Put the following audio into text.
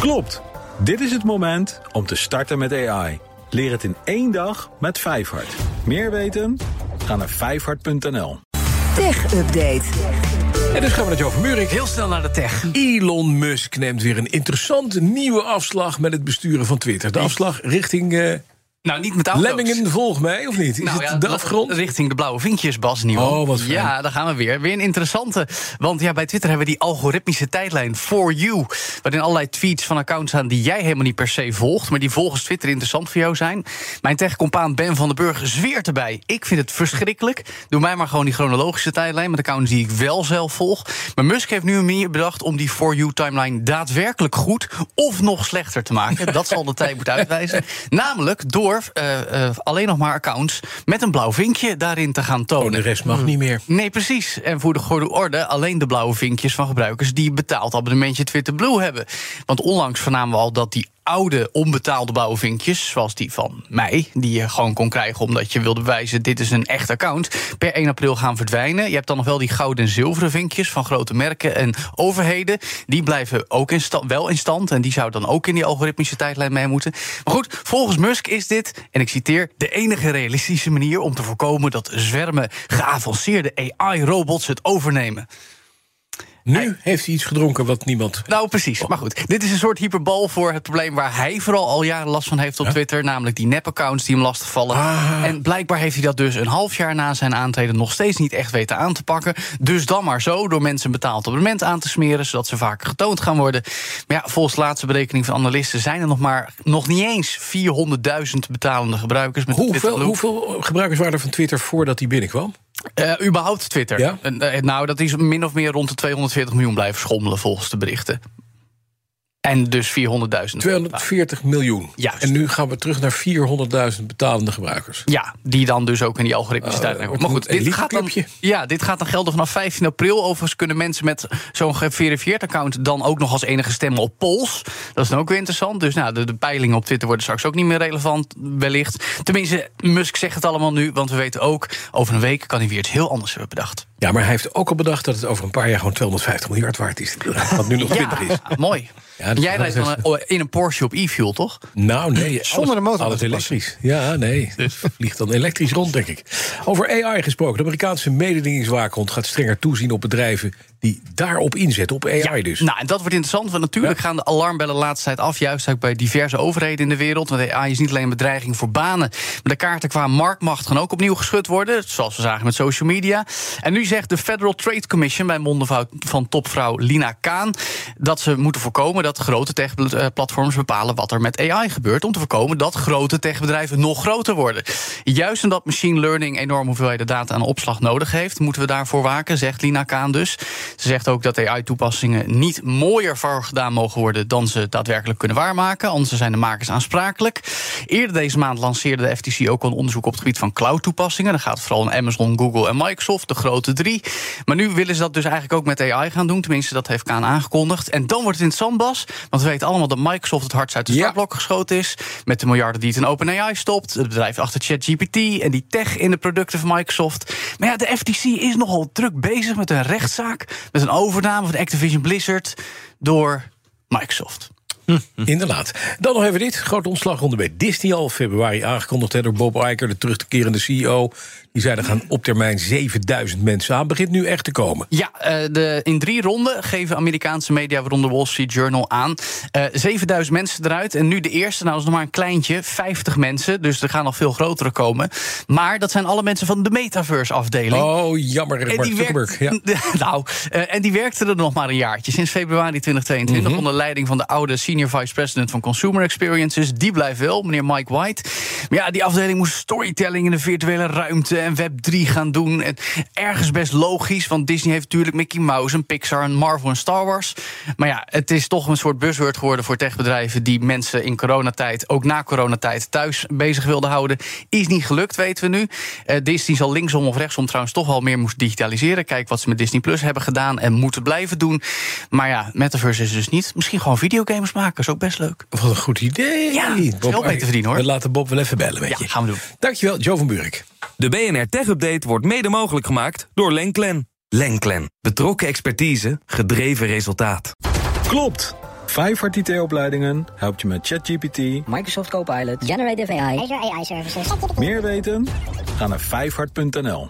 Klopt. Dit is het moment om te starten met AI. Leer het in één dag met Vijfhart. Meer weten? Ga naar vijfhart.nl. Tech Update. En dus gaan we naar Joe van Buurik. Heel snel naar de tech. Elon Musk neemt weer een interessante nieuwe afslag met het besturen van Twitter. De afslag richting uh, nou, niet met auto's. Lemmingen, volg mij, of niet? Is nou, het de afgrond? Richting de blauwe vinkjes, Bas, nieuw. Oh, wat fijn. Ja, daar gaan we weer. Weer een interessante. Want ja, bij Twitter hebben we die algoritmische tijdlijn For You. Waarin allerlei tweets van accounts staan die jij helemaal niet per se volgt. Maar die volgens Twitter interessant voor jou zijn. Mijn techcompaan Ben van den Burg zweert erbij. Ik vind het verschrikkelijk. Doe mij maar gewoon die chronologische tijdlijn met accounts die ik wel zelf volg. Maar Musk heeft nu een manier bedacht om die For You timeline daadwerkelijk goed of nog slechter te maken. Dat zal de tijd moeten uitwijzen. Namelijk door. Uh, alleen nog maar accounts met een blauw vinkje daarin te gaan tonen. Oh, de rest mag niet meer. Nee, precies. En voor de goede orde alleen de blauwe vinkjes van gebruikers die betaald abonnementje Twitter Blue hebben. Want onlangs vernamen we al dat die oude onbetaalde blauwe vinkjes, zoals die van mij, die je gewoon kon krijgen omdat je wilde bewijzen dit is een echt account, per 1 april gaan verdwijnen. Je hebt dan nog wel die gouden en zilveren vinkjes van grote merken en overheden. Die blijven ook in wel in stand en die zouden dan ook in die algoritmische tijdlijn mee moeten. Maar goed, volgens Musk is dit, en ik citeer, de enige realistische manier om te voorkomen dat zwermen geavanceerde AI-robots het overnemen. Nu heeft hij iets gedronken wat niemand. Nou, precies. Maar goed, dit is een soort hyperbal voor het probleem waar hij vooral al jaren last van heeft op Twitter. Namelijk die nep-accounts die hem lastigvallen. Ah. En blijkbaar heeft hij dat dus een half jaar na zijn aantreden nog steeds niet echt weten aan te pakken. Dus dan maar zo, door mensen betaald abonnement aan te smeren, zodat ze vaker getoond gaan worden. Maar ja, volgens de laatste berekening van analisten zijn er nog maar nog niet eens 400.000 betalende gebruikers. Met hoeveel, hoeveel gebruikers waren er van Twitter voordat hij binnenkwam? Uh, überhaupt Twitter. Ja? Uh, nou, dat is min of meer rond de 240 miljoen blijven schommelen volgens de berichten. En dus 400.000. 240 miljoen. Ja. En nu gaan we terug naar 400.000 betalende gebruikers. Ja, die dan dus ook in die algoritmische uh, tijdlijn Maar goed, dit gaat, dan, ja, dit gaat dan gelden vanaf 15 april. Overigens kunnen mensen met zo'n geverifieerd account... dan ook nog als enige stemmen op polls. Dat is dan ook weer interessant. Dus nou, de, de peilingen op Twitter worden straks ook niet meer relevant, wellicht. Tenminste, Musk zegt het allemaal nu. Want we weten ook, over een week kan hij weer iets heel anders hebben bedacht. Ja, maar hij heeft ook al bedacht dat het over een paar jaar... gewoon 250 miljard waard is. Wat nu nog 20 ja, is. mooi. Ja, Jij rijdt dan in een Porsche op e-fuel, toch? Nou, nee. Zonder de motor. Alles elektrisch. Ja, nee. Dus vliegt dan elektrisch rond, denk ik. Over AI gesproken. De Amerikaanse mededingingswaakhond gaat strenger toezien op bedrijven die daarop inzetten, op AI ja, dus. Nou, en dat wordt interessant, want natuurlijk ja. gaan de alarmbellen de laatste tijd af... juist ook bij diverse overheden in de wereld. Want AI is niet alleen een bedreiging voor banen... maar de kaarten qua marktmacht gaan ook opnieuw geschud worden... zoals we zagen met social media. En nu zegt de Federal Trade Commission... bij monden van topvrouw Lina Kaan... dat ze moeten voorkomen dat grote techplatforms bepalen... wat er met AI gebeurt... om te voorkomen dat grote techbedrijven nog groter worden. Juist omdat machine learning enorm hoeveelheden data aan opslag nodig heeft... moeten we daarvoor waken, zegt Lina Kaan dus... Ze zegt ook dat AI-toepassingen niet mooier voor gedaan mogen worden dan ze daadwerkelijk kunnen waarmaken. Anders zijn de makers aansprakelijk. Eerder deze maand lanceerde de FTC ook al een onderzoek op het gebied van cloud-toepassingen. Dan gaat het vooral om Amazon, Google en Microsoft, de grote drie. Maar nu willen ze dat dus eigenlijk ook met AI gaan doen. Tenminste, dat heeft Kaan aangekondigd. En dan wordt het interessant, Bas. Want we weten allemaal dat Microsoft het hardst uit de startblok geschoten is. Met de miljarden die het in OpenAI stopt. Het bedrijf achter ChatGPT en die tech in de producten van Microsoft. Maar ja, de FTC is nogal druk bezig met een rechtszaak met een overname van Activision Blizzard door Microsoft. Inderdaad. Dan nog even dit. Grote ontslagronde bij Disney al februari aangekondigd hè, door Bob Iger, de terugkerende CEO. Die zei er gaan op termijn 7000 mensen aan. Begint nu echt te komen. Ja, de, in drie ronden geven Amerikaanse media, waaronder Wall Street Journal, aan. Uh, 7000 mensen eruit. En nu de eerste, nou is nog maar een kleintje, 50 mensen. Dus er gaan nog veel grotere komen. Maar dat zijn alle mensen van de Metaverse afdeling. Oh, jammer, en werkt, ja. Nou, uh, en die werkten er nog maar een jaartje. Sinds februari 2022 Mhm. onder leiding van de oude senior vice president van Consumer Experiences. Die blijft wel, meneer Mike White. Maar ja, die afdeling moest storytelling in de virtuele ruimte en Web3 gaan doen. En ergens best logisch, want Disney heeft natuurlijk Mickey Mouse en Pixar en Marvel en Star Wars. Maar ja, het is toch een soort buzzword geworden voor techbedrijven die mensen in coronatijd, ook na coronatijd, thuis bezig wilden houden. Is niet gelukt, weten we nu. Uh, Disney zal linksom of rechtsom trouwens toch wel meer moeten digitaliseren. Kijk wat ze met Disney Plus hebben gedaan en moeten blijven doen. Maar ja, Metaverse is dus niet. Misschien gewoon videogames maken, is ook best leuk. Wat een goed idee. Ja, is wel beter verdienen hoor. We laten Bob wel even bellen met ja, je. gaan we doen. Dankjewel, Joe van Buurik. De BNR Tech Update wordt mede mogelijk gemaakt door Lenklen. Lenklen. Betrokken expertise, gedreven resultaat. Klopt. Vijfhart IT-opleidingen helpt je met ChatGPT. Microsoft Copilot. Generative AI. Azure AI Services. Meer weten? Ga naar vijfhart.nl.